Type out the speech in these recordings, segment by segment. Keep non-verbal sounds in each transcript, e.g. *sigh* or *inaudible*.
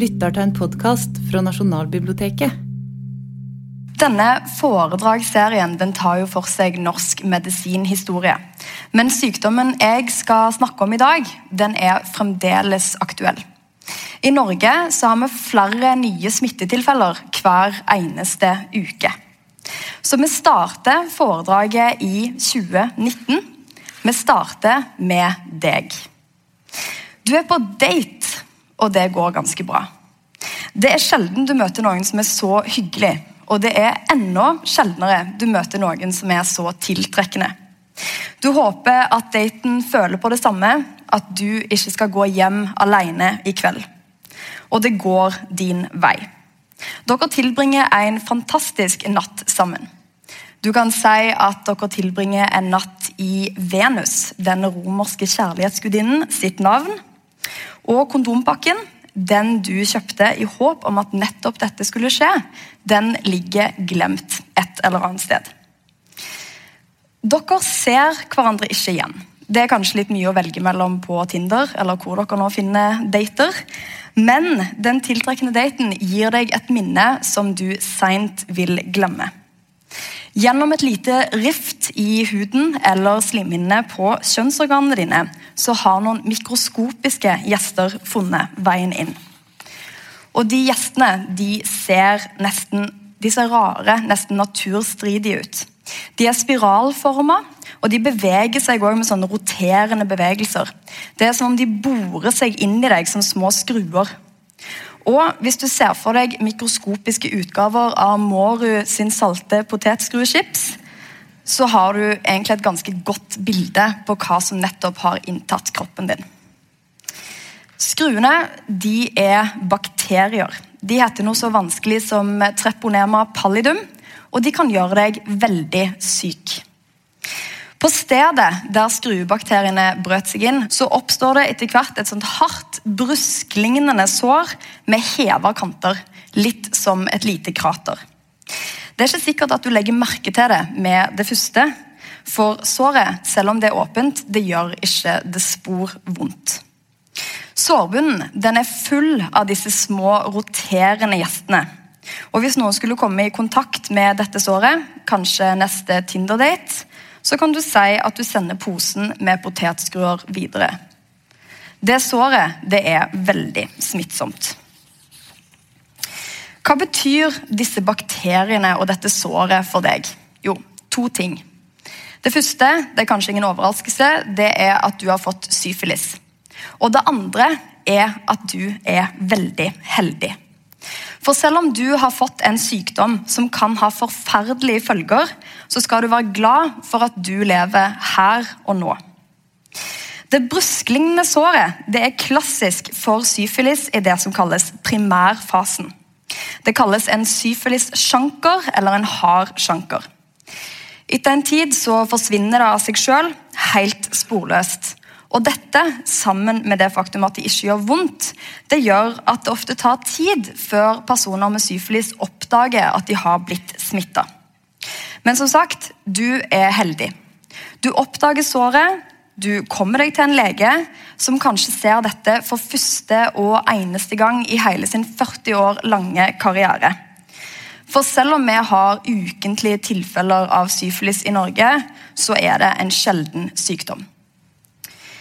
lytter til en podkast fra Nasjonalbiblioteket. Denne foredragsserien den tar jo for seg norsk medisinhistorie. Men sykdommen jeg skal snakke om i dag, den er fremdeles aktuell. I Norge så har vi flere nye smittetilfeller hver eneste uke. Så vi starter foredraget i 2019. Vi starter med deg. Du er på date, og det går ganske bra. Det er sjelden du møter noen som er så hyggelig, og det er enda sjeldnere du møter noen som er så tiltrekkende. Du håper at daten føler på det samme, at du ikke skal gå hjem alene i kveld. Og det går din vei. Dere tilbringer en fantastisk natt sammen. Du kan si at dere tilbringer en natt i Venus, den romerske kjærlighetsgudinnen sitt navn. Og kondompakken, den du kjøpte i håp om at nettopp dette skulle skje, den ligger glemt et eller annet sted. Dere ser hverandre ikke igjen. Det er kanskje litt mye å velge mellom på Tinder, eller hvor dere nå finner dater. Men den tiltrekkende daten gir deg et minne som du seint vil glemme. Gjennom et lite rift i huden eller slimhinnene på kjønnsorganene dine så har noen mikroskopiske gjester funnet veien inn. Og de gjestene de ser nesten de ser rare, nesten naturstridige ut. De er spiralforma, og de beveger seg også med sånne roterende bevegelser. Det er som om de borer seg inn i deg som små skruer. Og hvis du ser for deg mikroskopiske utgaver av Måru sin salte potetskruechips, så har du egentlig et ganske godt bilde på hva som nettopp har inntatt kroppen din. Skruene de er bakterier. De heter noe så vanskelig som treponema pallidum, og de kan gjøre deg veldig syk. På stedet der skruebakteriene brøt seg inn, så oppstår det etter hvert et sånt hardt, brusklignende sår med heva kanter. Litt som et lite krater. Det er ikke sikkert at du legger merke til det med det første. For såret, selv om det er åpent, det gjør ikke det spor vondt. Sårbunnen den er full av disse små roterende gjestene. Og Hvis noen skulle komme i kontakt med dette såret, kanskje neste Tinder-date, så kan du si at du sender posen med potetskruer videre. Det såret det er veldig smittsomt. Hva betyr disse bakteriene og dette såret for deg? Jo, to ting. Det første det er kanskje ingen overraskelse, det er at du har fått syfilis. Og det andre er at du er veldig heldig. For selv om du har fått en sykdom som kan ha forferdelige følger, så skal du være glad for at du lever her og nå. Det brusklignende såret det er klassisk for syfilis i det som kalles primærfasen. Det kalles en syfilis-sjanker eller en hard sjanker. Etter en tid så forsvinner det av seg sjøl, helt sporløst. Og dette, sammen med det faktum at det ikke gjør vondt, det gjør at det ofte tar tid før personer med syfilis oppdager at de har blitt smitta. Men som sagt, du er heldig. Du oppdager såret, du kommer deg til en lege som kanskje ser dette for første og eneste gang i hele sin 40 år lange karriere. For selv om vi har ukentlige tilfeller av syfilis i Norge, så er det en sjelden sykdom.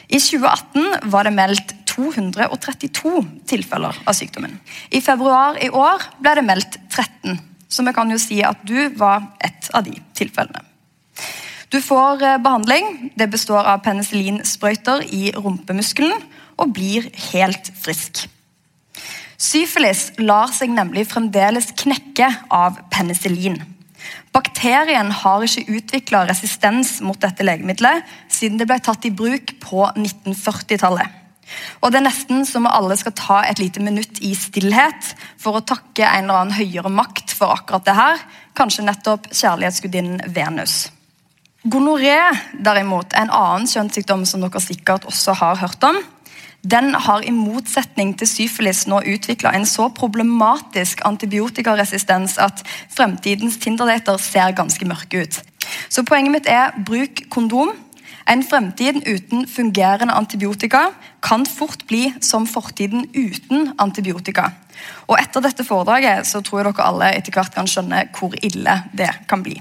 I 2018 var det meldt 232 tilfeller av sykdommen. I februar i år ble det meldt 13, så vi kan jo si at du var et av de tilfellene. Du får eh, behandling. Det består av penicillinsprøyter i rumpemuskelen og blir helt frisk. Syfilis lar seg nemlig fremdeles knekke av penicillin. Bakterien har ikke utvikla resistens mot dette legemiddelet siden det ble tatt i bruk på 1940-tallet. Og Det er nesten som om alle skal ta et lite minutt i stillhet for å takke en eller annen høyere makt for akkurat det her. Kanskje nettopp kjærlighetsgudinnen Venus. Gonoré derimot, en annen kjønnssykdom som dere sikkert også har hørt om, den har i motsetning til syfilis nå utvikla en så problematisk antibiotikaresistens at fremtidens Tinder-dater ser ganske mørke ut. Så poenget mitt er bruk kondom. En fremtid uten fungerende antibiotika kan fort bli som fortiden uten antibiotika. Og Etter dette foredraget så tror jeg dere alle etter hvert kan skjønne hvor ille det kan bli.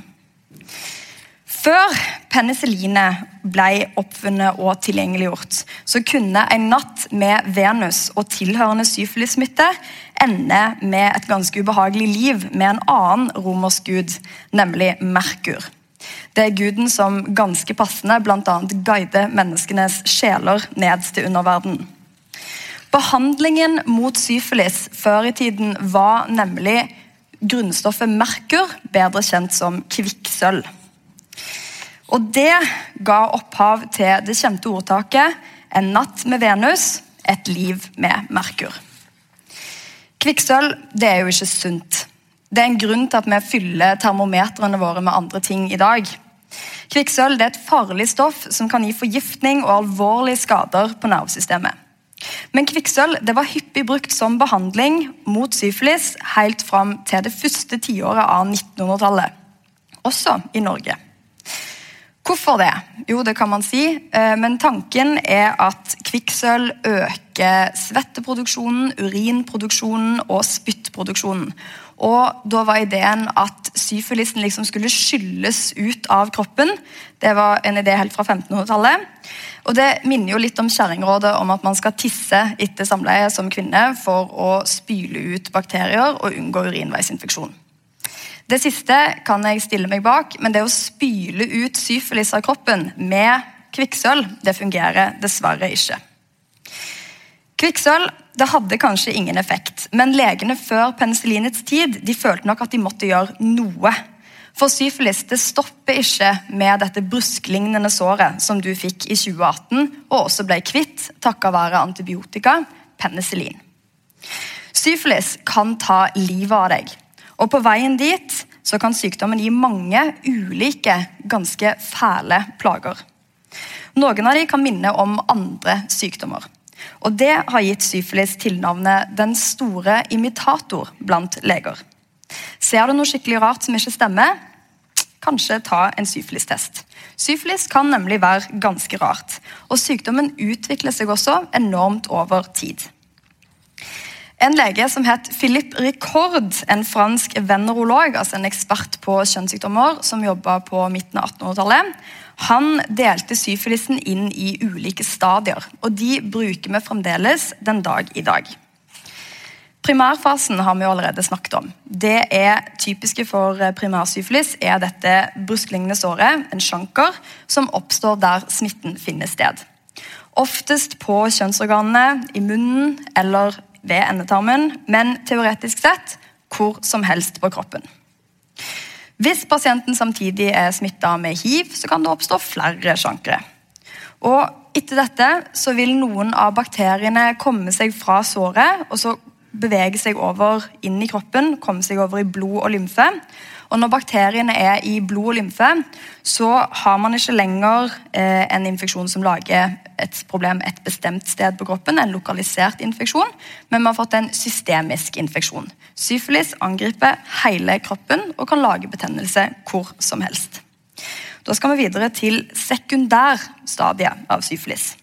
Før penicillinet ble oppfunnet og tilgjengeliggjort, så kunne en natt med Venus og tilhørende syfilissmitte ende med et ganske ubehagelig liv med en annen romersk gud, nemlig Merkur. Det er guden som ganske passende bl.a. guider menneskenes sjeler ned til underverden. Behandlingen mot syfilis før i tiden var nemlig grunnstoffet merkur, bedre kjent som kvikksølv. Og Det ga opphav til det kjente ordtaket 'En natt med Venus, et liv med Merkur'. Kvikksølv det er jo ikke sunt. Det er en grunn til at vi fyller termometrene våre med andre ting i dag. Kvikksølv er et farlig stoff som kan gi forgiftning og alvorlige skader på nervesystemet. Men kvikksølv var hyppig brukt som behandling mot syfilis helt fram til det første tiåret av 1900-tallet, også i Norge. Hvorfor det? Jo, det kan man si. Eh, men tanken er at kvikksølv øker svetteproduksjonen, urinproduksjonen og spyttproduksjonen. Og da var ideen at syfilisen liksom skulle skylles ut av kroppen. Det var en idé helt fra 1500-tallet. Og det minner jo litt om kjerringrådet om at man skal tisse etter samleie som kvinne for å spyle ut bakterier og unngå urinveisinfeksjon. Det siste kan jeg stille meg bak, men det å spyle ut syfilis av kroppen med kvikksølv det fungerer dessverre ikke. Kvikksølv det hadde kanskje ingen effekt, men legene før penicillinets tid de følte nok at de måtte gjøre noe. For syfilis det stopper ikke med dette brusklignende såret som du fikk i 2018, og også ble kvitt takket være antibiotika, penicillin. Syfilis kan ta livet av deg. Og på veien dit så kan sykdommen gi mange ulike, ganske fæle plager. Noen av de kan minne om andre sykdommer. Og Det har gitt syfilis tilnavnet 'den store imitator' blant leger. Ser du noe skikkelig rart som ikke stemmer? Kanskje ta en syfilistest. Syfilis kan nemlig være ganske rart. Og sykdommen utvikler seg også enormt over tid. En lege som het Philippe Ricord, en fransk venerolog, altså en ekspert på kjønnssykdommer, som jobba på midten av 1800-tallet, han delte syfilisen inn i ulike stadier. og De bruker vi fremdeles den dag i dag. Primærfasen har vi allerede snakket om. Det er Typiske for primærsyfilis er dette brusklignende såret, en sjanker, som oppstår der smitten finner sted. Oftest på kjønnsorganene, i munnen eller ved endetarmen, men teoretisk sett hvor som helst på kroppen. Hvis pasienten samtidig er smitta med hiv, så kan det oppstå flere sjankere. Og etter dette så vil noen av bakteriene komme seg fra såret og så bevege seg over inn i kroppen, komme seg over i blod og lymfe. Og Når bakteriene er i blod og lymfe, så har man ikke lenger eh, en infeksjon som lager et problem et bestemt sted på kroppen, en lokalisert infeksjon, men man har fått en systemisk infeksjon. Syfilis angriper hele kroppen og kan lage betennelse hvor som helst. Da skal vi videre til sekundærstadiet av syfilis.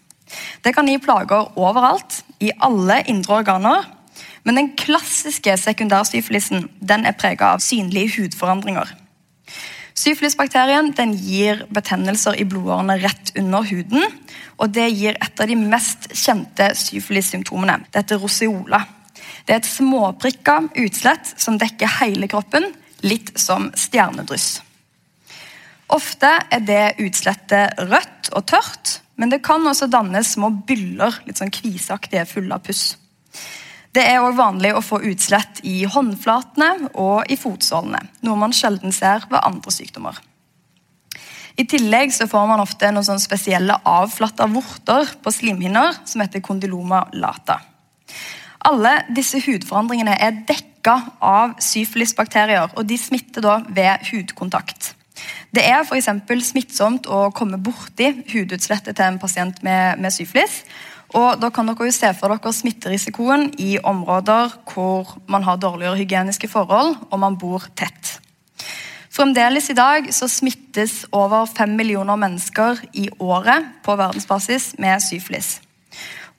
Det kan gi plager overalt, i alle indre organer, men den klassiske sekundærsyfilisen den er prega av synlige hudforandringer. Syfilisbakterien gir betennelser i blodårene rett under huden. og Det gir et av de mest kjente syfilissymptomene. Det heter roseola. Det er et småprikka utslett som dekker hele kroppen, litt som stjernedryss. Ofte er det utslettet rødt og tørt, men det kan også danne små byller, litt sånn kviseaktige, fulle av puss. Det er også vanlig å få utslett i håndflatene og i fotsålene, noe man sjelden ser ved andre sykdommer. I tillegg så får man ofte noen sånne spesielle avflatta vorter på slimhinner som heter kondyloma lata. Alle disse hudforandringene er dekka av syfilisbakterier, og de smitter da ved hudkontakt. Det er f.eks. smittsomt å komme borti hudutslettet til en pasient med, med syfilis. Og da kan dere jo se for dere smitterisikoen i områder hvor man har dårligere hygieniske forhold og man bor tett. Fremdeles i dag så smittes over fem millioner mennesker i året på verdensbasis med syflis.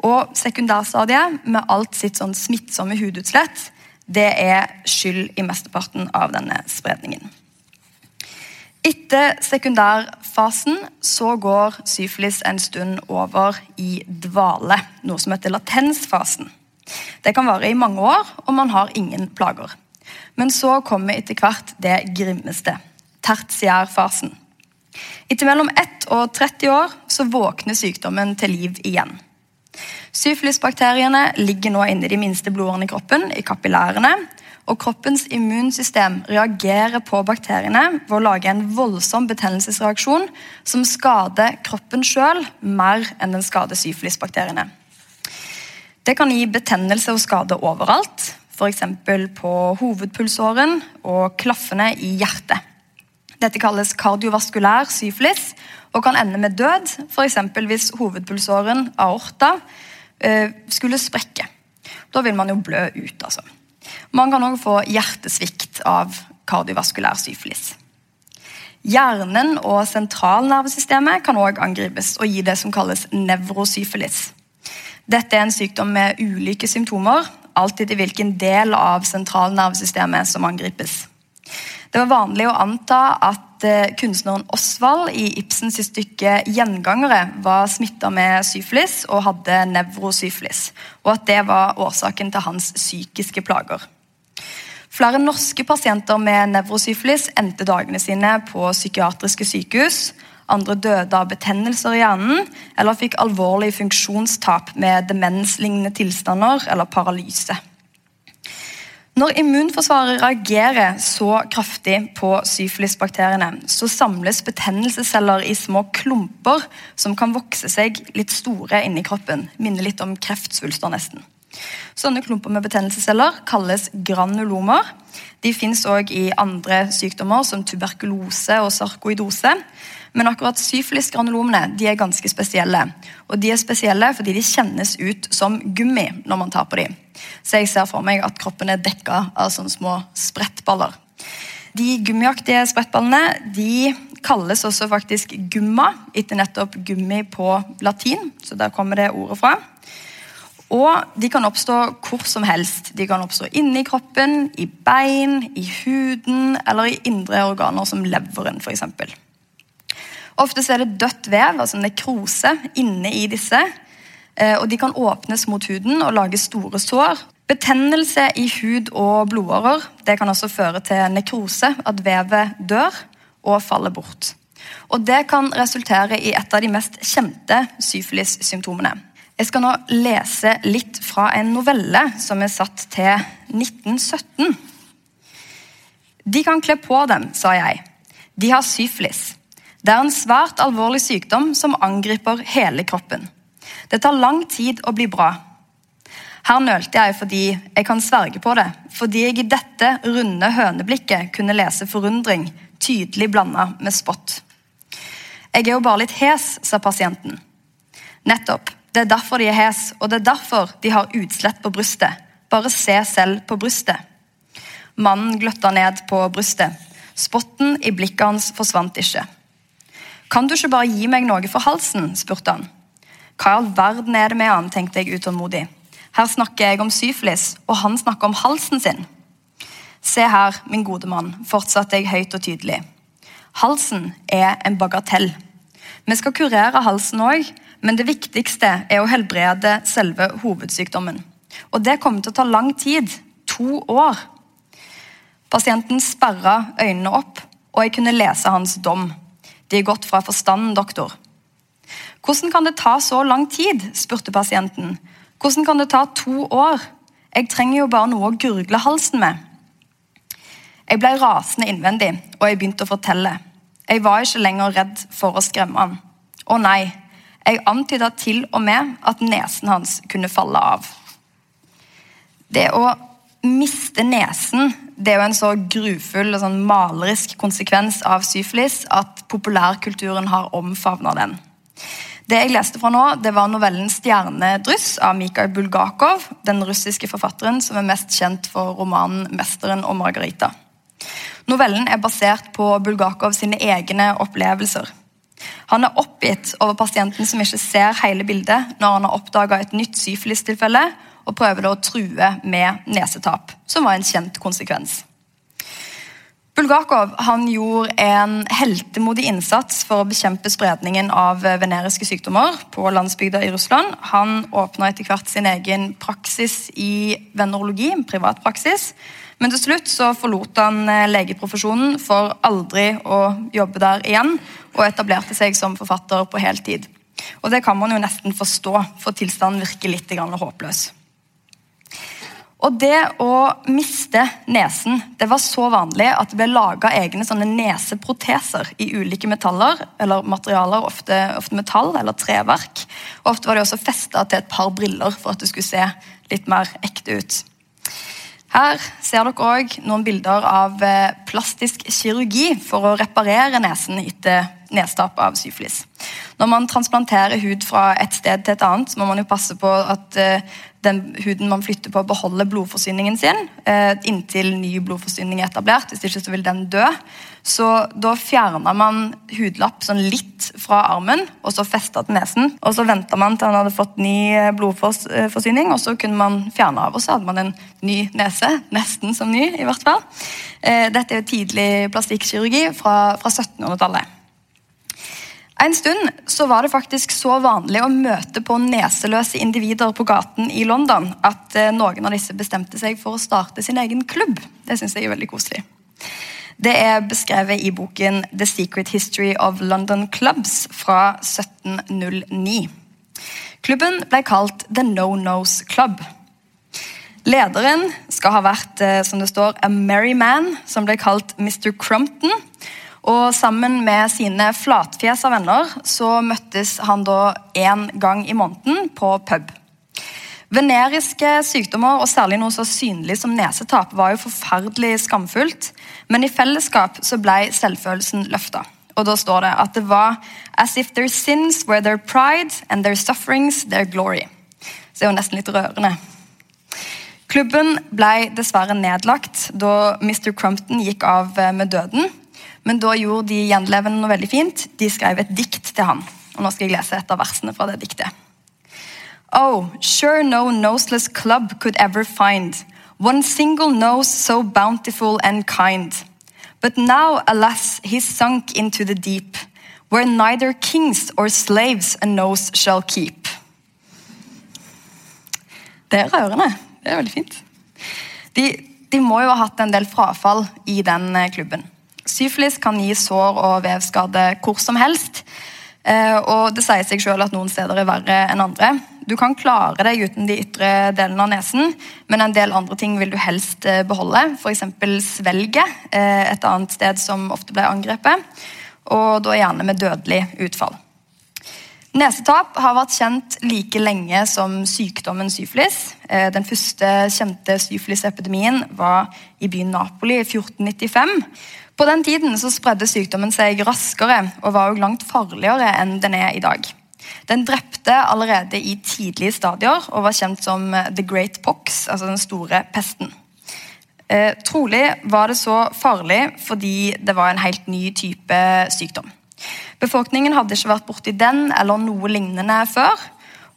Og sekundærstadiet, med alt sitt sånn smittsomme hudutslett, det er skyld i mesteparten av denne spredningen. Etter sekundærfasen så går syfilis en stund over i dvale, noe som heter latensfasen. Det kan vare i mange år, og man har ingen plager. Men så kommer etter hvert det grimmeste, tertiærfasen. Etter mellom 1 og 30 år så våkner sykdommen til liv igjen. Syfilisbakteriene ligger nå inne i de minste blodårene i kroppen, i kapillærene. Og kroppens immunsystem reagerer på bakteriene ved å lage en voldsom betennelsesreaksjon som skader kroppen sjøl mer enn den skader syfilisbakteriene. Det kan gi betennelse og skade overalt, f.eks. på hovedpulsåren og klaffene i hjertet. Dette kalles kardiovaskulær syfilis og kan ende med død, f.eks. hvis hovedpulsåren, aorta, Eh, skulle sprekke. Da vil man jo blø ut. altså. Man kan òg få hjertesvikt av kardiovaskulær syfilis. Hjernen og sentralnervesystemet kan òg angripes og gi det som kalles nevrosyfilis. Dette er en sykdom med ulike symptomer, alltid i hvilken del av sentralnervesystemet som angripes. Det var vanlig å anta at eh, kunstneren Osvald i Ibsens stykke 'Gjengangere' var smitta med syfilis og hadde nevrosyfilis, og at det var årsaken til hans psykiske plager. Flere norske pasienter med nevrosyfilis endte dagene sine på psykiatriske sykehus. Andre døde av betennelser i hjernen eller fikk alvorlig funksjonstap med demenslignende tilstander eller paralyse. Når immunforsvaret reagerer så kraftig på syfilisbakteriene, så samles betennelsesceller i små klumper som kan vokse seg litt store inni kroppen. Minner litt om kreftsvulster, nesten. Sånne klumper med betennelsesceller kalles granulomer. De fins òg i andre sykdommer, som tuberkulose og sarkoidose. Men akkurat syfilisgranulomene de er ganske spesielle. Og de er spesielle fordi de kjennes ut som gummi når man tar på dem. Så jeg ser for meg at kroppen er dekka av sånne små sprettballer. De gummiaktige sprettballene de kalles også faktisk gumma, etter nettopp gummi på latin. Så der kommer det ordet fra. Og de kan oppstå hvor som helst. De kan oppstå inni kroppen, i bein, i huden eller i indre organer som leveren f.eks. Ofte er det dødt vev, altså nekrose, inne i disse. Eh, og De kan åpnes mot huden og lage store sår. Betennelse i hud og blodårer det kan også føre til nekrose, at vevet dør og faller bort. Og Det kan resultere i et av de mest kjente syfilis-symptomene. Jeg skal nå lese litt fra en novelle som er satt til 1917. De kan kle på dem, sa jeg. De har syflis. Det er en svært alvorlig sykdom som angriper hele kroppen. Det tar lang tid å bli bra. Her nølte jeg fordi jeg kan sverge på det, fordi jeg i dette runde høneblikket kunne lese forundring, tydelig blanda med spott. Jeg er jo bare litt hes, sa pasienten. Nettopp. Det er derfor de er hes, og det er derfor de har utslett på brystet. Bare se selv på brystet. Mannen gløtta ned på brystet. Spotten i blikket hans forsvant ikke. Kan du ikke bare gi meg noe for halsen? spurte han. Hva i all verden er det med han, tenkte jeg utålmodig. Her snakker jeg om syfilis, og han snakker om halsen sin. Se her, min gode mann, fortsatte jeg høyt og tydelig. Halsen er en bagatell. Vi skal kurere halsen òg, men det viktigste er å helbrede selve hovedsykdommen. Og det kommer til å ta lang tid. To år. Pasienten sperra øynene opp, og jeg kunne lese hans dom. De er gått fra forstanden, doktor. Hvordan kan det ta så lang tid? spurte pasienten. Hvordan kan det ta to år? Jeg trenger jo bare noe å gurgle halsen med. Jeg ble rasende innvendig, og jeg begynte å fortelle. Jeg var ikke lenger redd for å skremme han. Å nei, jeg antyda til og med at nesen hans kunne falle av. Det å miste nesen det er jo en så grufull og sånn malerisk konsekvens av syfilis at populærkulturen har omfavna den. Det jeg leste fra nå, det var novellen 'Stjernedryss' av Mikhail Bulgakov, den russiske forfatteren som er mest kjent for romanen 'Mesteren og Margarita'. Novellen er basert på Bulgakov sine egne opplevelser. Han er oppgitt over pasienten som ikke ser hele bildet når han har oppdaga et nytt syfilistilfelle og prøver å true med nesetap, som var en kjent konsekvens. Bulgakov gjorde en heltemodig innsats for å bekjempe spredningen av veneriske sykdommer på landsbygda i Russland. Han åpna etter hvert sin egen praksis i venerologi, privatpraksis. Men til slutt så forlot han eh, legeprofesjonen for aldri å jobbe der igjen, og etablerte seg som forfatter på heltid. Og Det kan man jo nesten forstå, for tilstanden virker litt håpløs. Og det å miste nesen det var så vanlig at det ble laga egne sånne neseproteser i ulike metaller eller materialer, ofte, ofte, metall eller treverk. Og Ofte var de også festa til et par briller for at det skulle se litt mer ekte ut. Her ser dere òg noen bilder av eh, plastisk kirurgi for å reparere nesen etter nedstap av syfilis. Når man transplanterer hud fra et sted til et annet, må man jo passe på at eh, den huden man flytter på, beholder blodforsyningen sin eh, inntil ny blodforsyning er etablert. Hvis ikke så vil den dø. Så da fjerna man hudlapp sånn litt fra armen og så festa til nesen. Og så venta man til han hadde fått ny eh, blodforsyning, og så kunne man fjerne av. Og så hadde man en ny nese. Nesten som ny, i hvert fall. Eh, dette er jo tidlig plastikkirurgi fra, fra 1700-tallet. En stund så var det faktisk så vanlig å møte på neseløse individer på gaten i London at eh, noen av disse bestemte seg for å starte sin egen klubb. Det syns jeg er veldig koselig. Det er beskrevet i boken The Secret History of London Clubs fra 1709. Klubben ble kalt The No Nose Club. Lederen skal ha vært eh, som det står, a merry man, som ble kalt Mr. Crumpton. Og Sammen med sine flatfjesa venner så møttes han da én gang i måneden på pub. Veneriske sykdommer, og særlig noe så synlig som nesetap, var jo forferdelig skamfullt, men i fellesskap så ble selvfølelsen løfta. Og da står det at det var as if their sins were their pride and their sufferings their glory. Så det er jo nesten litt rørende. Klubben ble dessverre nedlagt da Mr. Crumpton gikk av med døden. Men da gjorde de gjenlevende noe veldig fint. De skrev et dikt til han. Og Nå skal jeg lese et av versene fra det diktet. Oh, sure no noseless club could ever find one single nose so bountiful and kind. But now, alas, he's sunk into the deep, where neither kings or slaves a nose shall keep. Det er rørende. Det er veldig fint. De, de må jo ha hatt en del frafall i den eh, klubben. Syfilis kan gi sår og vevskade hvor som helst. Eh, og det sier seg selv at noen steder er verre enn andre. Du kan klare deg uten de ytre delene av nesen, men en del andre ting vil du helst eh, beholde. F.eks. svelget, eh, et annet sted som ofte ble angrepet. Og da gjerne med dødelig utfall. Nesetap har vært kjent like lenge som sykdommen syfilis. Den første kjente syfilisepidemien var i byen Napoli i 1495. På den tiden spredde sykdommen seg raskere og var langt farligere enn den er i dag. Den drepte allerede i tidlige stadier og var kjent som the great pox, altså den store pesten. Eh, trolig var det så farlig fordi det var en helt ny type sykdom. Befolkningen hadde ikke vært borti den eller noe lignende før,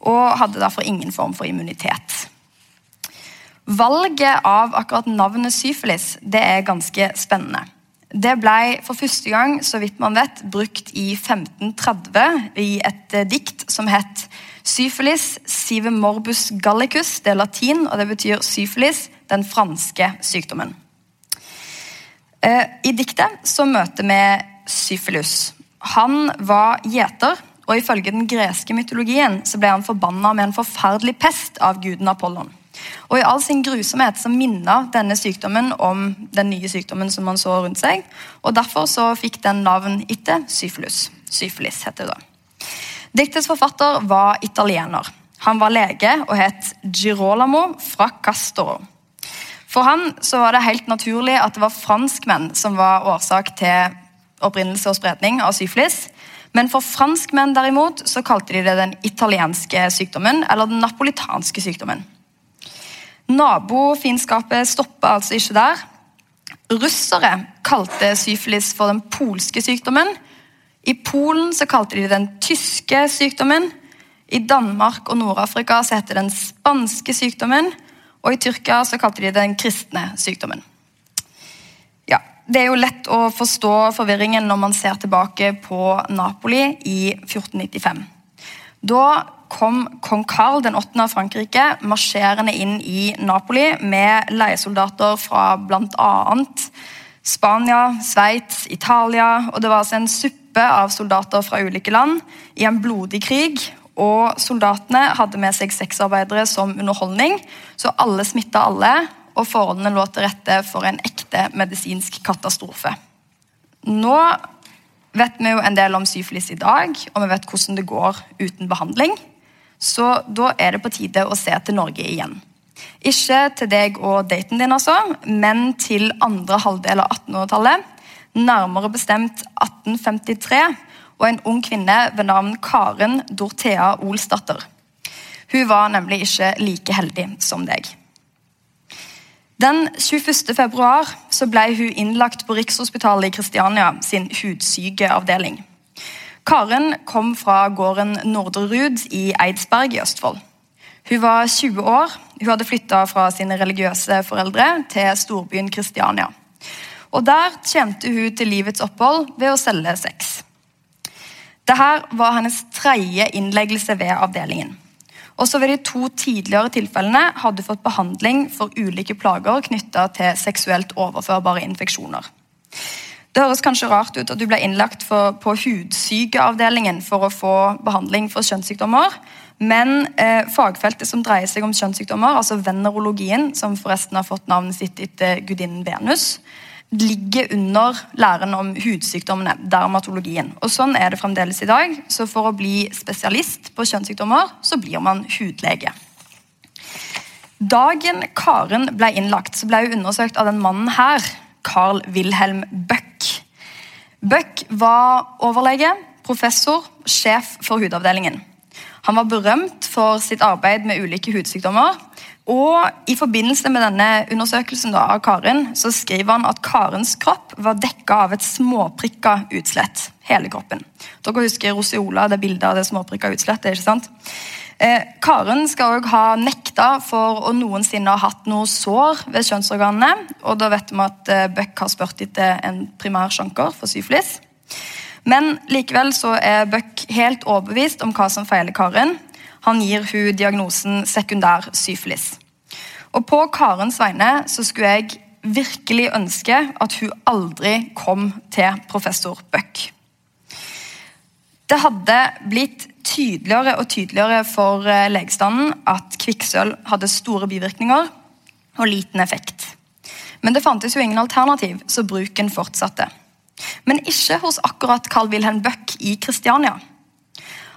og hadde derfor ingen form for immunitet. Valget av akkurat navnet syfilis det er ganske spennende. Det ble for første gang så vidt man vet, brukt i 1530 i et eh, dikt som het Syfilis sive morbus gallicus. Det er latin, og det betyr syfilis, den franske sykdommen. Eh, I diktet så møter vi Syfilus. Han var gjeter, og ifølge den greske mytologien så ble han forbanna med en forferdelig pest av guden Apollon. Og I all sin grusomhet så minna denne sykdommen om den nye sykdommen som man så rundt seg. og Derfor så fikk den navn etter syfilus. Syfilis heter det. Diktets forfatter var italiener. Han var lege og het Girolamo fra Castoro. For han så var det helt naturlig at det var franskmenn som var årsak til opprinnelse og spredning av syfilis. Men for franskmenn derimot så kalte de det den italienske sykdommen, eller den napolitanske sykdommen. Nabofiendskapet stopper altså ikke der. Russere kalte syfilis for den polske sykdommen. I Polen så kalte de den tyske sykdommen. I Danmark og Nord-Afrika så heter den spanske sykdommen. Og i Tyrkia så kalte de den kristne sykdommen. Ja, Det er jo lett å forstå forvirringen når man ser tilbake på Napoli i 1495. Da kom kong Karl den 8. av Frankrike marsjerende inn i Napoli med leiesoldater fra bl.a. Spania, Sveits, Italia. og Det var altså en suppe av soldater fra ulike land i en blodig krig. Og Soldatene hadde med seg sexarbeidere som underholdning, så alle smitta alle. Og forholdene lå til rette for en ekte medisinsk katastrofe. Nå vet vi jo en del om syfilis i dag, og vi vet hvordan det går uten behandling. Så da er det på tide å se til Norge igjen. Ikke til deg og daten din, altså, men til andre halvdel av 1800-tallet. Nærmere bestemt 1853, og en ung kvinne ved navn Karen Dorthea Olsdatter. Hun var nemlig ikke like heldig som deg. Den 21. februar ble hun innlagt på Rikshospitalet i Kristiania sin hudsykeavdeling. Karen kom fra gården Nordre Rud i Eidsberg i Østfold. Hun var 20 år. Hun hadde flytta fra sine religiøse foreldre til storbyen Kristiania. Og Der tjente hun til livets opphold ved å selge sex. Dette var hennes tredje innleggelse ved avdelingen. Også ved de to tidligere tilfellene hadde hun fått behandling for ulike plager knytta til seksuelt overførbare infeksjoner. Det høres kanskje rart ut at du ble innlagt for, på hudsykeavdelingen for å få behandling for kjønnssykdommer, men eh, fagfeltet som dreier seg om kjønnssykdommer, altså venerologien, som forresten har fått navnet sitt etter gudinnen Venus, ligger under læren om hudsykdommene, dermatologien. Og Sånn er det fremdeles i dag. Så for å bli spesialist på kjønnssykdommer, så blir man hudlege. Dagen Karen ble innlagt, så ble hun undersøkt av den mannen her, Carl Wilhelm Bøck. Bøck var overlege, professor, sjef for hudavdelingen. Han var berømt for sitt arbeid med ulike hudsykdommer. Og I forbindelse med denne undersøkelsen da, av Karin så skriver han at Karens kropp var dekka av et småprikka utslett. Hele kroppen. Dere husker Roseola, det bildet av det småprikka utslettet? ikke sant? Eh, Karen skal òg ha nekta for å noensinne ha hatt noe sår ved kjønnsorganene. Og da vet vi at eh, Buck har spurt etter en primær sjanker for syflis. Men likevel så er Buck helt overbevist om hva som feiler Karen. Han gir hun diagnosen sekundær syflis. Og på Karens vegne så skulle jeg virkelig ønske at hun aldri kom til professor Buck. Det hadde blitt tydeligere og tydeligere for eh, legestanden at kvikksølv hadde store bivirkninger og liten effekt. Men det fantes jo ingen alternativ, så bruken fortsatte. Men ikke hos akkurat Carl Wilhelm Bøck i Kristiania.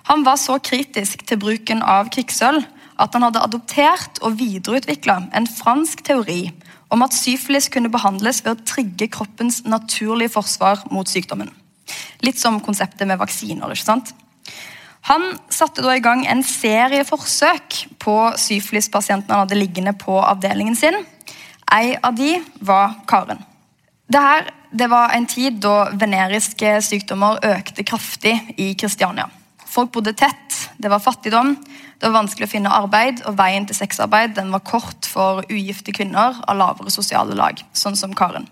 Han var så kritisk til bruken av kvikksølv at han hadde adoptert og videreutvikla en fransk teori om at syfilis kunne behandles ved å trigge kroppens naturlige forsvar mot sykdommen. Litt som konseptet med vaksiner. ikke sant? Han satte da i gang en serie forsøk på syfilispasientene han hadde liggende på avdelingen sin. En av de var Karen. Dette det var en tid da veneriske sykdommer økte kraftig i Kristiania. Folk bodde tett, det var fattigdom, det var vanskelig å finne arbeid, og veien til sexarbeid var kort for ugifte kvinner av lavere sosiale lag, sånn som Karen.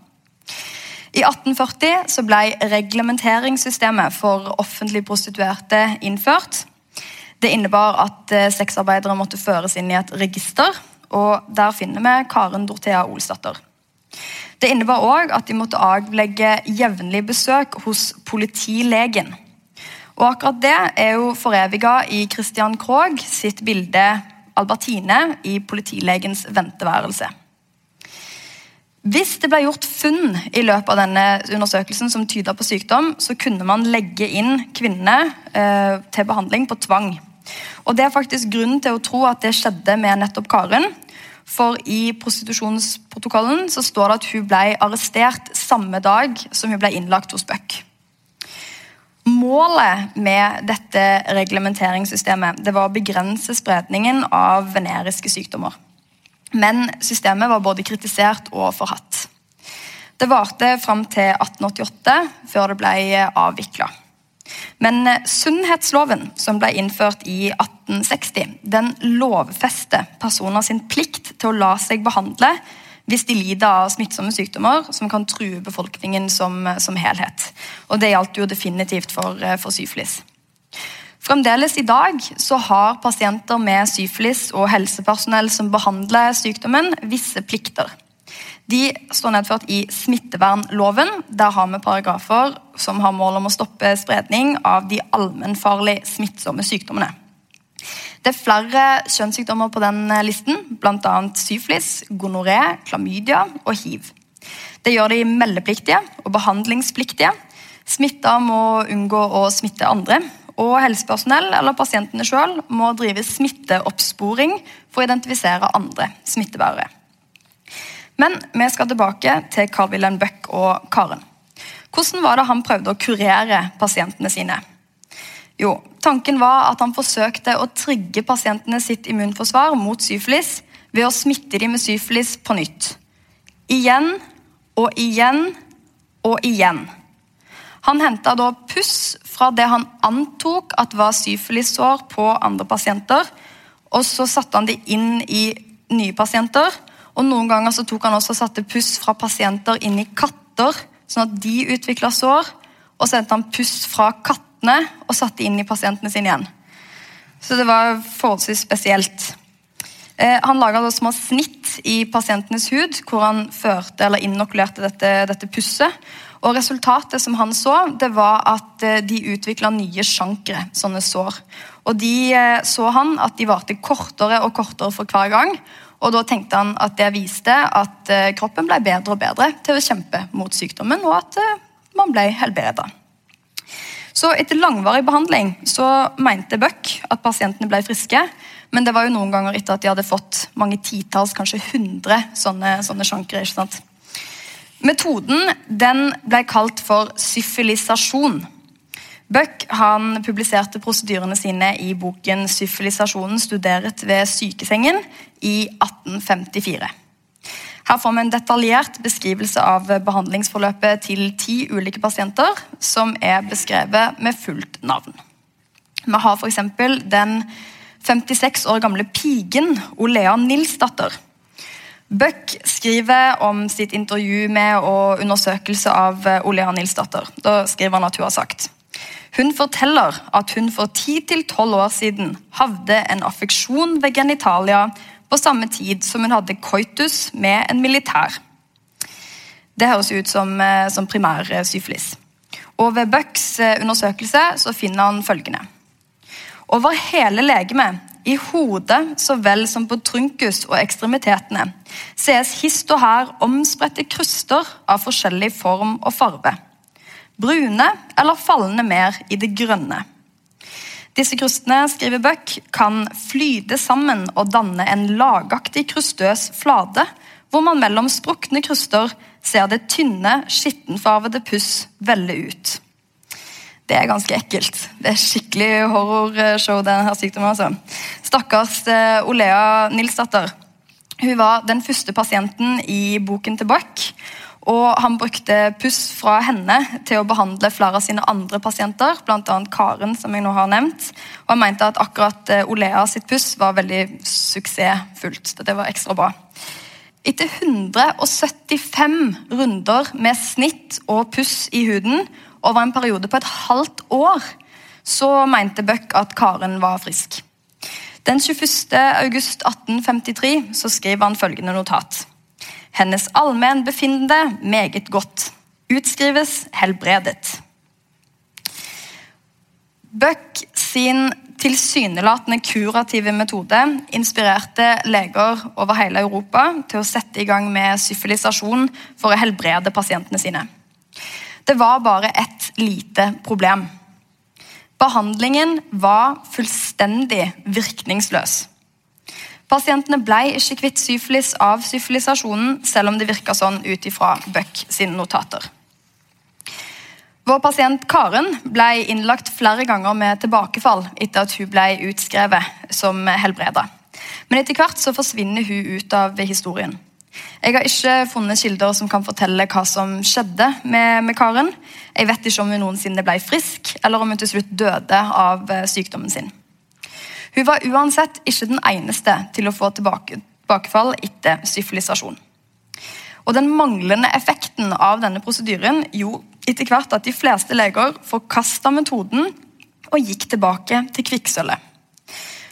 I 1840 så ble reglementeringssystemet for offentlig prostituerte innført. Det innebar at eh, sexarbeidere måtte føres inn i et register, og der finner vi Karen Dorthea Olsdatter. Det innebar òg at de måtte avlegge jevnlig besøk hos politilegen. Og akkurat det er jo foreviga i Christian Krogh sitt bilde 'Albertine' i politilegens venteværelse. Hvis det ble gjort funn i løpet av denne undersøkelsen som tyda på sykdom, så kunne man legge inn kvinnene eh, til behandling på tvang. Og Det er faktisk grunn til å tro at det skjedde med nettopp Karen. For i prostitusjonsprotokollen så står det at hun ble arrestert samme dag som hun ble innlagt hos Bøck. Målet med dette reglementeringssystemet det var å begrense spredningen av veneriske sykdommer. Men systemet var både kritisert og forhatt. Det varte fram til 1888, før det ble avvikla. Men sunnhetsloven, som ble innført i 1860, den lovfester personer sin plikt til å la seg behandle hvis de lider av smittsomme sykdommer som kan true befolkningen som, som helhet. Og Det gjaldt jo definitivt for, for syfilis. Fremdeles i dag så har pasienter med syfilis og helsepersonell som behandler sykdommen, visse plikter. De står nedført i smittevernloven. Der har vi paragrafer som har mål om å stoppe spredning av de allmennfarlig smittsomme sykdommene. Det er flere kjønnssykdommer på den listen, bl.a. syfilis, gonoré, klamydia og hiv. Det gjør de meldepliktige og behandlingspliktige. Smitta må unngå å smitte andre, og helsepersonell eller pasientene selv må drive smitteoppsporing for å identifisere andre smittebærere. Men vi skal tilbake til Carl Wilhelm Bøck og Karen. Hvordan var det han prøvde å kurere pasientene sine? Jo, Tanken var at han forsøkte å trigge pasientene sitt immunforsvar mot syfilis ved å smitte dem med syfilis på nytt. Igjen og igjen og igjen. Han henta da puss fra det han antok at var syfilissår på andre pasienter. Og så satte han det inn i nye pasienter. Og Noen ganger så tok han også satte puss fra pasienter inn i katter, sånn at de utvikla sår. Og så hentet han puss fra kattene og satte inn i pasientene sine igjen. Så det var forholdsvis spesielt. Eh, han laga små snitt i pasientenes hud hvor han førte eller inokulerte dette, dette pusset. Og Resultatet som han så, det var at eh, de utvikla nye sjankere, sånne sår. Og de eh, så han at de varte kortere og kortere for hver gang. Og Da tenkte han at det viste at eh, kroppen ble bedre og bedre til å kjempe mot sykdommen, og at man ble helbreda. Så etter langvarig behandling så mente Buck at pasientene ble friske. Men det var jo noen ganger etter at de hadde fått mange titalls, kanskje hundre sånne, sånne sjankere. ikke sant? Metoden den ble kalt for syfilisasjon. Buck han publiserte prosedyrene sine i boken 'Syfilisasjonen studeret ved sykesengen' i 1854. Her får vi en detaljert beskrivelse av behandlingsforløpet til ti ulike pasienter, som er beskrevet med fullt navn. Vi har f.eks. den 56 år gamle pigen Olea Nilsdatter Buck skriver om sitt intervju med og undersøkelse av eh, Olea Nilsdatter. Da skriver han at hun har sagt Hun forteller at hun for 10-12 år siden hadde en affeksjon ved genitalia på samme tid som hun hadde coitus med en militær. Det høres ut som, eh, som primær syfilis. Og Ved Bucks eh, undersøkelse så finner han følgende. Over hele legemet i hodet så vel som på trunkus og ekstremitetene sees hist og her omspredte kruster av forskjellig form og farve. Brune eller fallende mer i det grønne. Disse krustene skriver Buck, kan flyte sammen og danne en lagaktig krustøs flate, hvor man mellom sprukne kruster ser det tynne, skittenfarvede puss velle ut. Det er ganske ekkelt. Det er skikkelig horrorshow, denne sykdommen. altså. Stakkars eh, Olea Nilsdatter. Hun var den første pasienten i boken til Buck. Og han brukte puss fra henne til å behandle flere av sine andre pasienter, bl.a. Karen, som jeg nå har nevnt. Og han mente at akkurat eh, Olea sitt puss var veldig suksessfullt. Det var ekstra bra. Etter 175 runder med snitt og puss i huden over en periode på et halvt år så mente Buck at Karen var frisk. Den 21. august 1853 så skriver han følgende notat. Hennes allmennbefinnende meget godt. Utskrives helbredet. Buck sin tilsynelatende kurative metode inspirerte leger over hele Europa til å sette i gang med syfilisasjon for å helbrede pasientene sine. Det var bare et lite problem. Behandlingen var fullstendig virkningsløs. Pasientene ble ikke kvitt syfilis av syfilisasjonen, selv om det virka sånn ut ifra Buck sine notater. Vår pasient Karen ble innlagt flere ganger med tilbakefall etter at hun ble utskrevet som helbreda. Men etter hvert så forsvinner hun ut av historien. Jeg har ikke funnet kilder som kan fortelle hva som skjedde med, med Karen. Jeg vet ikke om hun noensinne ble frisk, eller om hun til slutt døde av eh, sykdommen sin. Hun var uansett ikke den eneste til å få tilbake, tilbakefall etter syfilisasjon. Og Den manglende effekten av denne prosedyren gjorde etter hvert at de fleste leger forkasta metoden og gikk tilbake til kvikksølvet.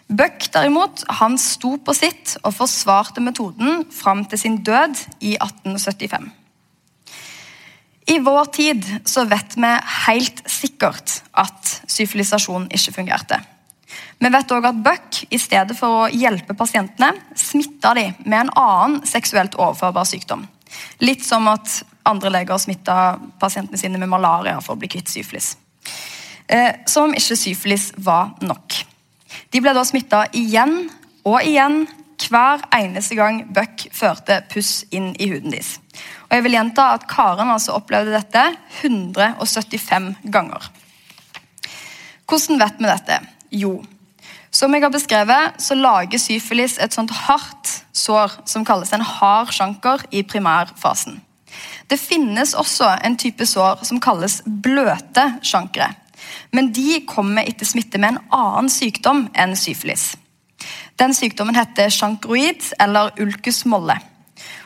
Buck derimot, han sto på sitt og forsvarte metoden fram til sin død i 1875. I vår tid så vet vi helt sikkert at syfilisasjon ikke fungerte. Vi vet òg at Buck i stedet for å hjelpe pasientene, smitta de med en annen seksuelt overførbar sykdom. Litt som at andre leger smitta pasientene sine med malaria for å bli kvitt syfilis. Eh, som om ikke syfilis var nok. De ble da smitta igjen og igjen hver eneste gang Buck førte puss inn i huden deres. Og jeg vil gjenta at Karen altså opplevde dette 175 ganger. Hvordan vet vi dette? Jo, som jeg har beskrevet, så lager syfilis et sånt hardt sår som kalles en hard sjanker i primærfasen. Det finnes også en type sår som kalles bløte sjankere. Men de kommer etter smitte med en annen sykdom enn syfilis. Den sykdommen heter sjankroid, eller ulcus molle.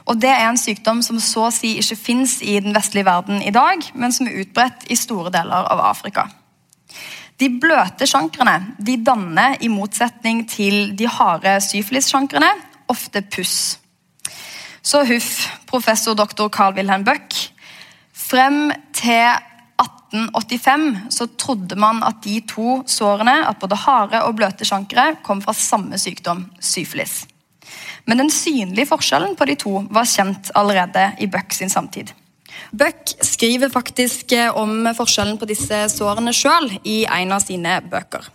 Og Det er en sykdom som så å si ikke fins i den vestlige verden i dag, men som er utbredt i store deler av Afrika. De bløte sjankrene de danner, i motsetning til de harde syfilissjankrene, ofte puss. Så huff, professor doktor Carl Wilhelm Bøck. Frem til 1885 så trodde man at de to sårene, at både harde og bløte sjankere, kom fra samme sykdom, syfilis. Men den synlige forskjellen på de to var kjent allerede i Buck sin samtid. Buck skriver faktisk om forskjellen på disse sårene sjøl i en av sine bøker.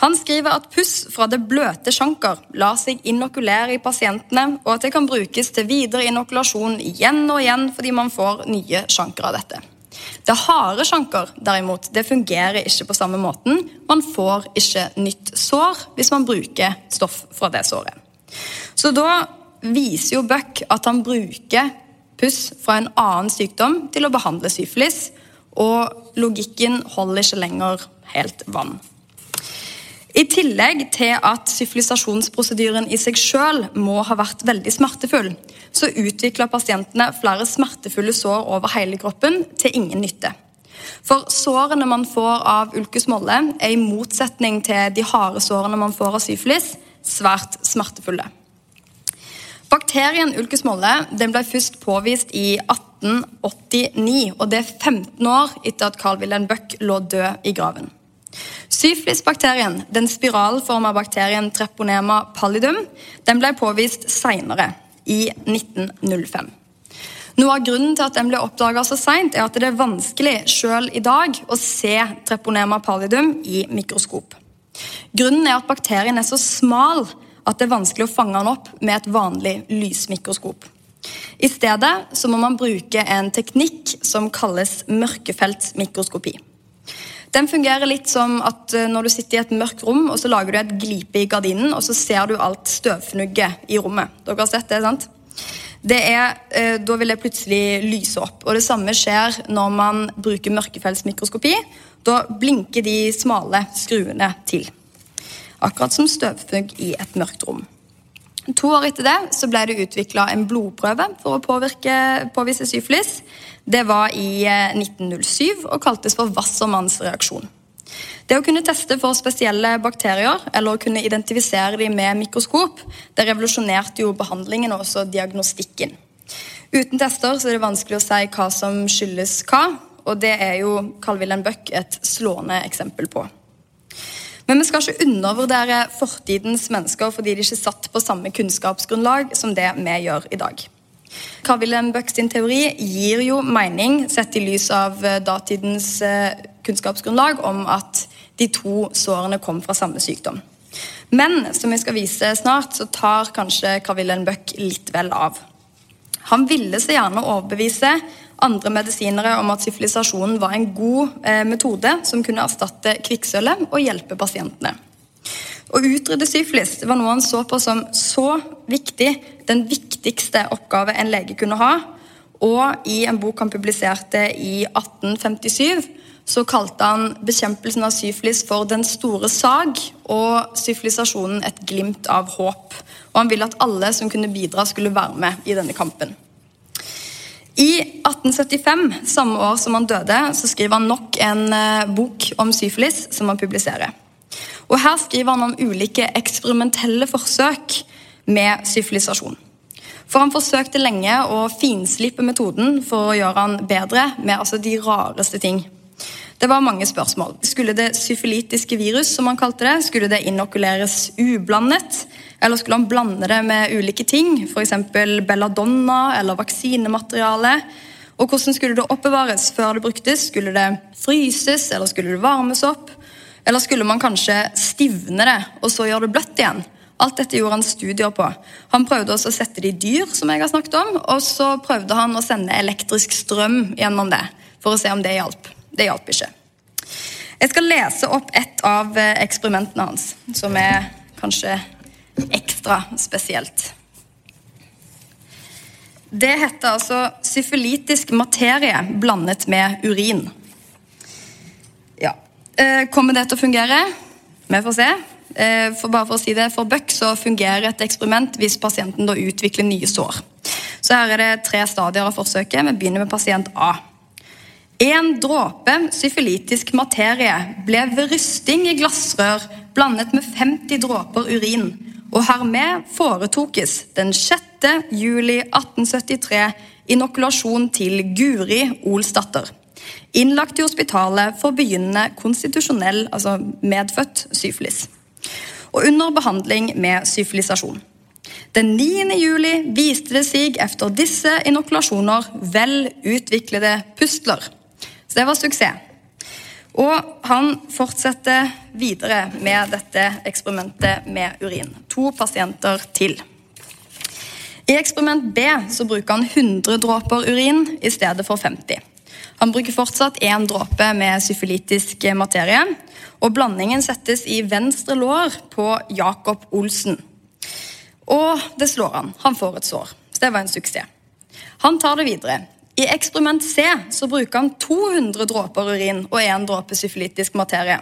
Han skriver at puss fra det bløte sjanker lar seg inokulere i pasientene, og at det kan brukes til videre inokulasjon igjen og igjen fordi man får nye sjanker av dette. Det harde sjanker derimot, det fungerer ikke på samme måten. Man får ikke nytt sår hvis man bruker stoff fra det såret. Så da viser jo Buck at han bruker puss fra en annen sykdom til å behandle syfilis, og logikken holder ikke lenger helt vann. I tillegg til at syfilisasjonsprosedyren i seg selv må ha vært veldig smertefull, så utvikla pasientene flere smertefulle sår over hele kroppen til ingen nytte. For sårene man får av ulkus molle, er i motsetning til de harde sårene man får av syfilis, svært smertefulle. Bakterien ulcus molle ble først påvist i 1889, og det er 15 år etter at Carl Wilhelm Bøck lå død i graven. Syfilisbakterien, den spiralforma bakterien treponema pallidum, den ble påvist seinere, i 1905. Noe av grunnen til at den ble oppdaga så seint, er at det er vanskelig selv i dag å se treponema pallidum i mikroskop. Grunnen er at bakterien er så smal at det er vanskelig å fange den opp med et vanlig lysmikroskop. I stedet så må man bruke en teknikk som kalles mørkefeltsmikroskopi. Den fungerer litt som at eh, når du sitter i et mørkt rom og så lager du et glipe i gardinen, og så ser du alt støvfnugget i rommet. Dere har sett det, sant? Det er, eh, da vil det plutselig lyse opp. Og Det samme skjer når man bruker mørkefeltsmikroskopi. Da blinker de smale skruene til. Akkurat som støvfugg i et mørkt rom. To år etter det så ble det utvikla en blodprøve for å påvirke, påvise syfilis. Det var i 1907 eh, og kaltes for Wassermanns reaksjon. Det å kunne teste for spesielle bakterier eller å kunne identifisere dem med mikroskop, det revolusjonerte jo behandlingen og også diagnostikken. Uten tester så er det vanskelig å si hva som skyldes hva, og det er jo Carl Wilhelm Bøck et slående eksempel på. Men vi skal ikke undervurdere fortidens mennesker fordi de ikke satt på samme kunnskapsgrunnlag som det vi gjør i dag. Carl Wilhelm Buck sin teori gir jo mening sett i lys av eh, datidens eh, kunnskapsgrunnlag om at de to sårene kom fra samme sykdom. Men som vi skal vise snart, så tar kanskje Carl Wilhelm Buck litt vel av. Han ville så gjerne overbevise andre medisinere om at sivilisasjonen var en god eh, metode som kunne erstatte kvikksølvet og hjelpe pasientene. Å utrydde syfilis var noe han så på som så viktig, den viktigste oppgave en lege kunne ha. Og i en bok han publiserte i 1857, så kalte han bekjempelsen av syfilis for 'den store sag' og syfilisasjonen et glimt av håp. Og han ville at alle som kunne bidra, skulle være med i denne kampen. I 1875, samme år som han døde, så skriver han nok en eh, bok om syfilis som han publiserer. Og Her skriver han om ulike eksperimentelle forsøk med syfilisasjon. For Han forsøkte lenge å finslippe metoden for å gjøre han bedre med altså de rareste ting. Det var mange spørsmål. Skulle det syfilitiske virus som han kalte det, skulle det inokuleres ublandet? Eller skulle han blande det med ulike ting, f.eks. belladonna eller vaksinemateriale? Og hvordan skulle det oppbevares før det bruktes? Skulle det fryses, eller skulle det varmes opp? Eller skulle man kanskje stivne det og så gjøre det bløtt igjen? Alt dette gjorde han studier på. Han prøvde også å sette det i dyr, som jeg har snakket om, og så prøvde han å sende elektrisk strøm gjennom det for å se om det hjalp. Det hjalp ikke. Jeg skal lese opp et av eksperimentene hans, som er kanskje ekstra spesielt. Det heter altså syfilitisk materie blandet med urin. Eh, kommer det til å fungere? Vi får se. Eh, for bare for å si det, for Buck så fungerer et eksperiment hvis pasienten da utvikler nye sår. Så Her er det tre stadier av forsøket. Vi begynner med pasient A. En dråpe syfilitisk materie ble ved rysting i glassrør blandet med 50 dråper urin og hermed foretokes den 6. juli 1873 inokulasjon til Guri Olsdatter. Innlagt i hospitalet for begynnende konstitusjonell, altså medfødt, syfilis. Og under behandling med syfilisasjon. Den 9. juli viste det seg etter disse inokulasjoner vel utviklede pustler. Så det var suksess. Og han fortsetter videre med dette eksperimentet med urin. To pasienter til. I eksperiment B så bruker han 100 dråper urin i stedet for 50. Han bruker fortsatt én dråpe med syfilitisk materie. Og blandingen settes i venstre lår på Jacob Olsen. Og det slår han. Han får et sår. Så det var en suksess. Han tar det videre. I eksperiment C så bruker han 200 dråper urin og én dråpe syfilitisk materie.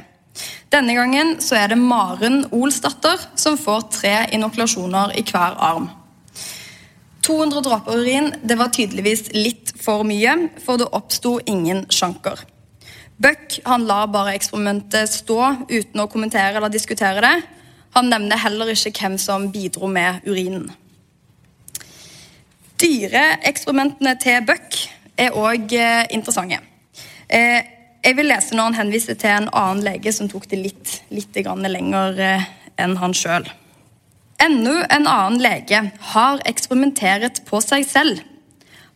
Denne gangen så er det Maren Olsdatter som får tre inokulasjoner i hver arm. 200 dråper urin det var tydeligvis litt for mye, for det oppsto ingen sjanker. Buck han lar bare eksperimentet stå uten å kommentere eller diskutere det. Han nevner heller ikke hvem som bidro med urinen. Dyreeksperimentene til Buck er òg eh, interessante. Eh, jeg vil lese når han henviser til en annen lege som tok det litt, litt lenger eh, enn han sjøl. Enda en annen lege har eksperimentert på seg selv.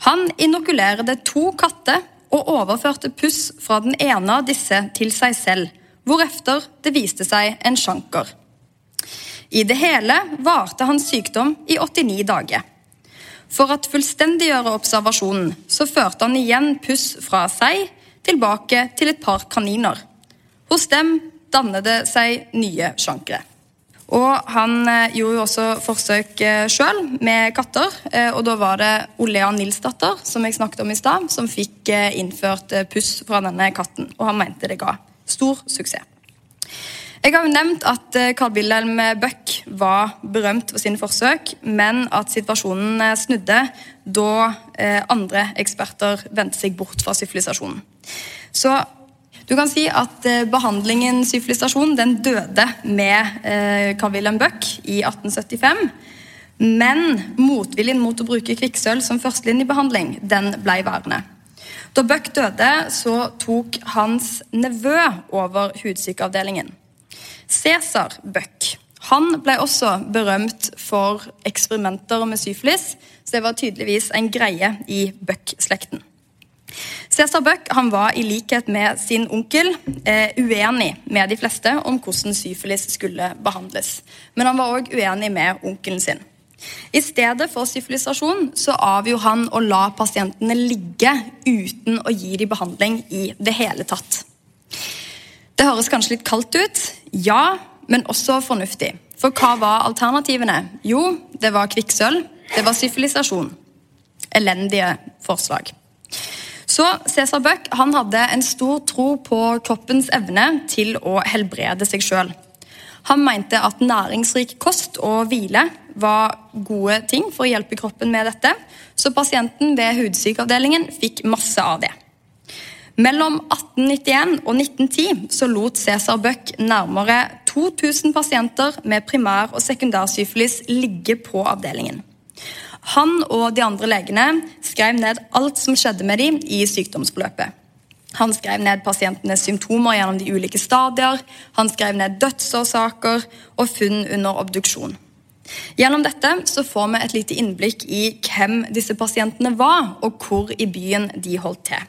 Han inokulerte to katter og overførte puss fra den ene av disse til seg selv, hvorefter det viste seg en sjanker. I det hele varte hans sykdom i 89 dager. For å fullstendiggjøre observasjonen så førte han igjen puss fra seg tilbake til et par kaniner. Hos dem dannet det seg nye sjankere. Og Han eh, gjorde jo også forsøk eh, sjøl med katter. Eh, og Da var det Olea Nilsdatter som jeg snakket om i sted, som fikk innført puss fra denne katten. Og han mente det ga stor suksess. Jeg har jo nevnt at Carl Wilhelm Bøck var berømt for sine forsøk, men at situasjonen snudde da andre eksperter vendte seg bort fra sivilisasjonen. Så du kan si at behandlingen syfilisasjon den døde med Carl Wilhelm Buck i 1875. Men motviljen mot å bruke kvikksølv som førstelinjebehandling den ble værende. Da Buck døde, så tok hans nevø over hudsykeavdelingen. Cæsar Buck han ble også berømt for eksperimenter med syfilis, så det var tydeligvis en greie i Buck-slekten. Cæsar Buck var i likhet med sin onkel eh, uenig med de fleste om hvordan syfilis skulle behandles. Men han var òg uenig med onkelen sin. I stedet for syfilisasjon så avgjorde han å la pasientene ligge uten å gi dem behandling i det hele tatt. Det høres kanskje litt kaldt ut, ja, men også fornuftig. For hva var alternativene? Jo, det var kvikksølv, det var syfilisasjon. Elendige forslag. Så Cæsar Buck han hadde en stor tro på kroppens evne til å helbrede seg sjøl. Han mente at næringsrik kost og hvile var gode ting for å hjelpe kroppen med dette, så pasienten ved hudsykeavdelingen fikk masse av det. Mellom 1891 og 1910 så lot Cæsar Buck nærmere 2000 pasienter med primær- og sekundærsyfilis ligge på avdelingen. Han og de andre legene skrev ned alt som skjedde med dem i sykdomsforløpet. Han skrev ned pasientenes symptomer gjennom de ulike stadier, han skrev ned dødsårsaker og funn under obduksjon. Gjennom dette så får vi et lite innblikk i hvem disse pasientene var, og hvor i byen de holdt til.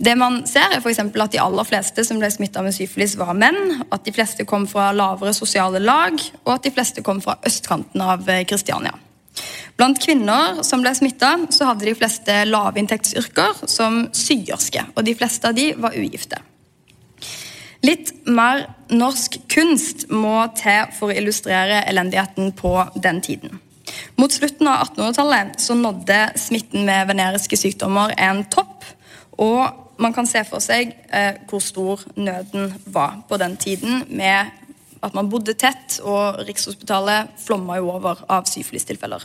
Det man ser er for at De aller fleste som ble smitta med syfilis, var menn. At de fleste kom fra lavere sosiale lag, og at de fleste kom fra østkanten av Kristiania. Blant kvinner som ble smitta, hadde de fleste lavinntektsyrker som syerske. Og de fleste av de var ugifte. Litt mer norsk kunst må til for å illustrere elendigheten på den tiden. Mot slutten av 1800-tallet så nådde smitten med veneriske sykdommer en topp. Og man kan se for seg eh, hvor stor nøden var på den tiden, med at man bodde tett, og Rikshospitalet flomma jo over av syfilistilfeller.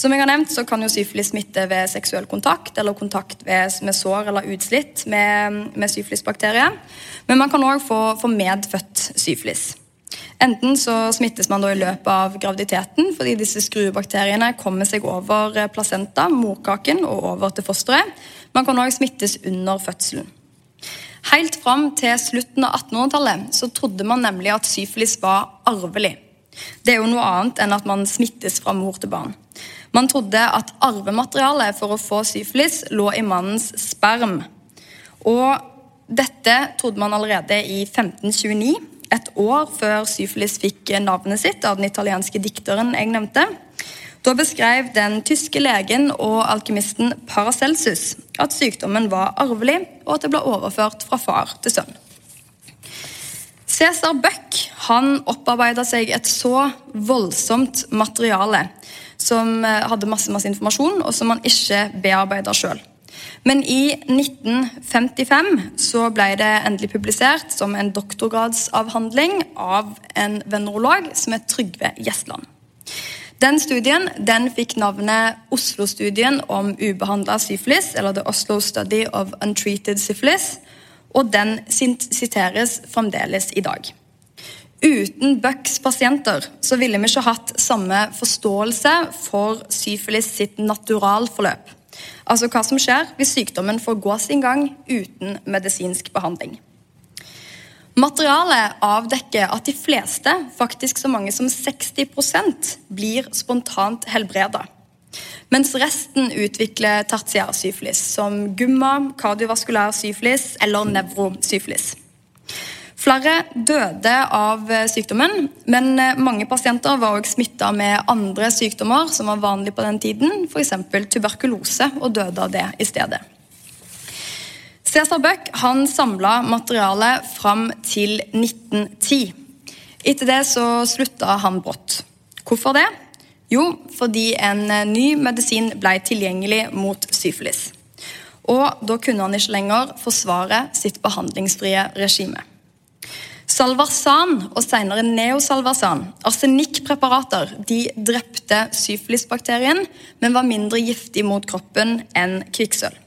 Som jeg har nevnt, så kan jo syfilis smitte ved seksuell kontakt eller kontakt ved, med sår eller utslitt med, med syfilisbakterie. Men man kan òg få, få, medfødt syfilis. Enten så smittes man da i løpet av graviditeten fordi disse skruebakteriene kommer seg over placenta, morkaken, og over til fosteret. Man kan òg smittes under fødselen. Helt fram til slutten av 1800-tallet så trodde man nemlig at syfilis var arvelig. Det er jo noe annet enn at man smittes fra mor til barn. Man trodde at arvematerialet for å få syfilis lå i mannens sperm. Og dette trodde man allerede i 1529, et år før syfilis fikk navnet sitt av den italienske dikteren jeg nevnte. Da beskrev den tyske legen og alkymisten Paracelsus at sykdommen var arvelig, og at det ble overført fra far til sønn. Cæsar Buck han opparbeida seg et så voldsomt materiale som eh, hadde masse, masse informasjon, og som han ikke bearbeida sjøl. Men i 1955 så ble det endelig publisert som en doktorgradsavhandling av en venerolog som het Trygve Gjesland. Den studien den fikk navnet Oslo-studien om ubehandla syfilis, eller The Oslo Study of Untreated Syphilis, og den siteres fremdeles i dag. Uten Bucks pasienter så ville vi ikke hatt samme forståelse for syfilis sitt naturalforløp. Altså hva som skjer hvis sykdommen får gå sin gang uten medisinsk behandling. Materialet avdekker at de fleste, faktisk så mange som 60% blir spontant helbreda. Mens resten utvikler tertiær syfilis, som gumma, kardiovaskulær syfilis eller nevrosyfilis. Flere døde av sykdommen, men eh, mange pasienter var også smitta med andre sykdommer som var vanlige på den tiden, f.eks. tuberkulose, og døde av det i stedet. Cæsar Bøck han samla materialet fram til 1910. Etter det så slutta han brått. Hvorfor det? Jo, fordi en eh, ny medisin ble tilgjengelig mot syfilis. Og da kunne han ikke lenger forsvare sitt behandlingsfrie regime. Salvarsan og senere neosalvarsan, arsenikkpreparater, de drepte syfilisbakterien, men var mindre giftig mot kroppen enn kvikksølv.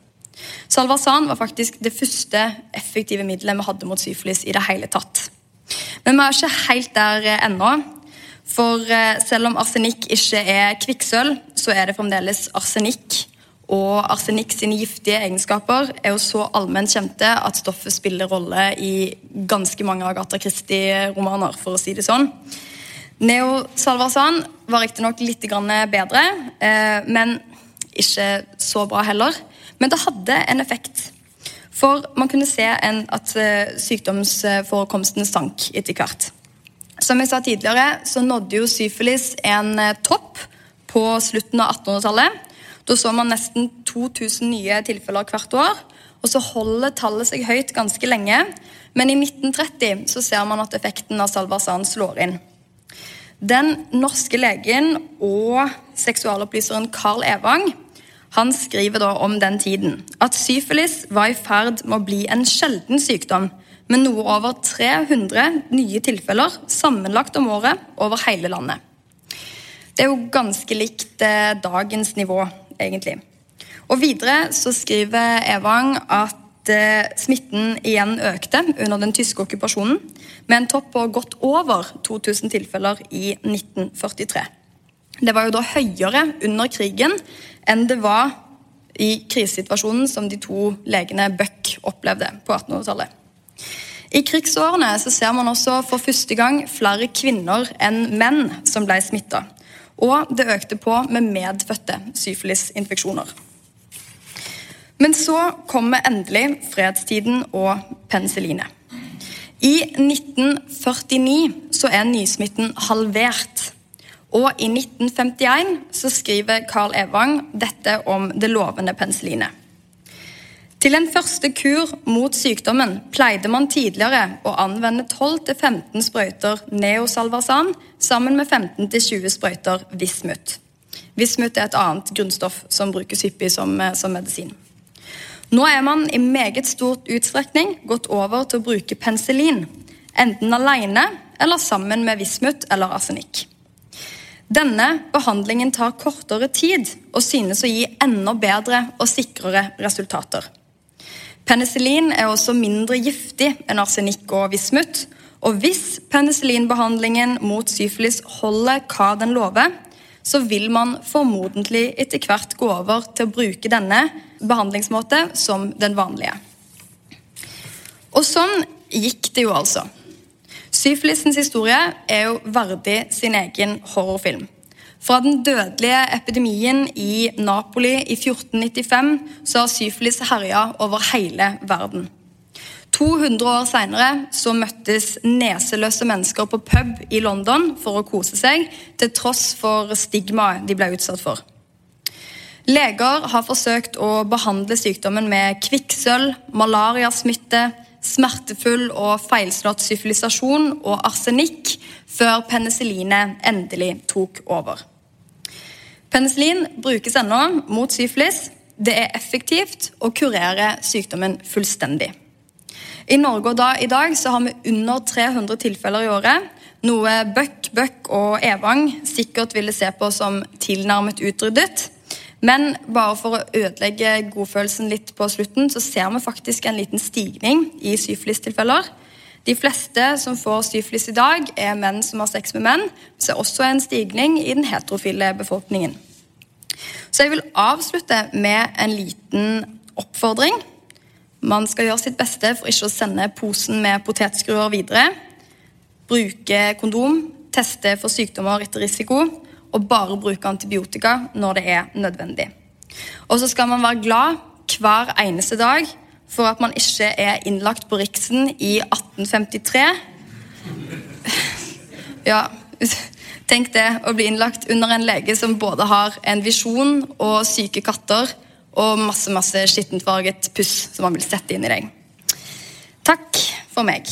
Salvarsan var faktisk det første effektive middelet vi hadde mot syfilis i det hele tatt. Men vi er ikke helt der ennå. For eh, selv om arsenikk ikke er kvikksølv, så er det fremdeles arsenikk og arsenikk sine giftige egenskaper er jo så allment kjente at stoffet spiller rolle i ganske mange Agatha Christie-romaner, for å si det sånn. Neosalvarsan var riktignok litt bedre, eh, men ikke så bra heller. Men det hadde en effekt. For man kunne se en, at eh, sykdomsforekomsten sank etter hvert. Som jeg sa tidligere, så nådde jo syfilis en eh, topp på slutten av 1800-tallet. Da så man nesten 2000 nye tilfeller hvert år. Og så holder tallet seg høyt ganske lenge, men i 1930 så ser man at effekten av Salvarsan slår inn. Den norske legen og seksualopplyseren Carl Evang han skriver da om den tiden at syfilis var i ferd med å bli en sjelden sykdom, med noe over 300 nye tilfeller sammenlagt om året over hele landet. Det er jo ganske likt eh, dagens nivå, egentlig. Og Videre så skriver Evang at eh, smitten igjen økte under den tyske okkupasjonen, med en topp på godt over 2000 tilfeller i 1943. Det var jo da høyere under krigen enn det var i krisesituasjonen som de to legene Buck opplevde på 1800-tallet. I krigsårene så ser man også for første gang flere kvinner enn menn som ble smitta. Og det økte på med medfødte syfilisinfeksjoner. Men så kommer endelig fredstiden og penicillinet. I 1949 så er nysmitten halvert. Og i 1951 så skriver Carl Evang dette om det lovende penicillinet. Til en første kur mot sykdommen pleide man tidligere å anvende 12-15 sprøyter neosalvarsan sammen med 15-20 sprøyter vismut. Vismut er et annet grunnstoff som brukes hyppig som, eh, som medisin. Nå er man i meget stort utstrekning gått over til å bruke penicillin, enten alene eller sammen med vismut eller arsenikk. Denne behandlingen tar kortere tid og synes å gi enda bedre og sikrere resultater. Penicillin er også mindre giftig enn arsenikk og vismut. Og hvis penicillinbehandlingen mot syfilis holder hva den lover, så vil man formodentlig etter hvert gå over til å bruke denne behandlingsmåte som den vanlige. Og sånn gikk det jo altså. Syfilisens historie er jo verdig sin egen horrorfilm. Fra den dødelige epidemien i Napoli i 1495 så har syfilis herja over hele verden. 200 år seinere møttes neseløse mennesker på pub i London for å kose seg, til tross for stigmaet de ble utsatt for. Leger har forsøkt å behandle sykdommen med kvikksølv, malariasmitte, smertefull og feilslått syfilisasjon og arsenikk før penicillinet endelig tok over. Penicillin brukes ennå mot syfilis. Det er effektivt å kurerer sykdommen fullstendig. I Norge da, i dag så har vi under 300 tilfeller i året, noe Bøck, Bøck og Evang sikkert ville se på som tilnærmet utryddet. Men bare for å ødelegge godfølelsen litt på slutten, så ser vi faktisk en liten stigning i syfilistilfeller. De fleste som får syfilis i dag, er menn som har sex med menn. Vi ser også en stigning i den heterofile befolkningen. Så jeg vil avslutte med en liten oppfordring. Man skal gjøre sitt beste for ikke å sende posen med potetskruer videre. Bruke kondom, teste for sykdommer etter risiko og bare bruke antibiotika når det er nødvendig. Og så skal man være glad hver eneste dag for at man ikke er innlagt på Riksen i 1853. *laughs* Ja Tenk det å bli innlagt under en lege som både har en visjon og syke katter og masse masse skittentfarget puss som man vil sette inn i deg. Takk for meg.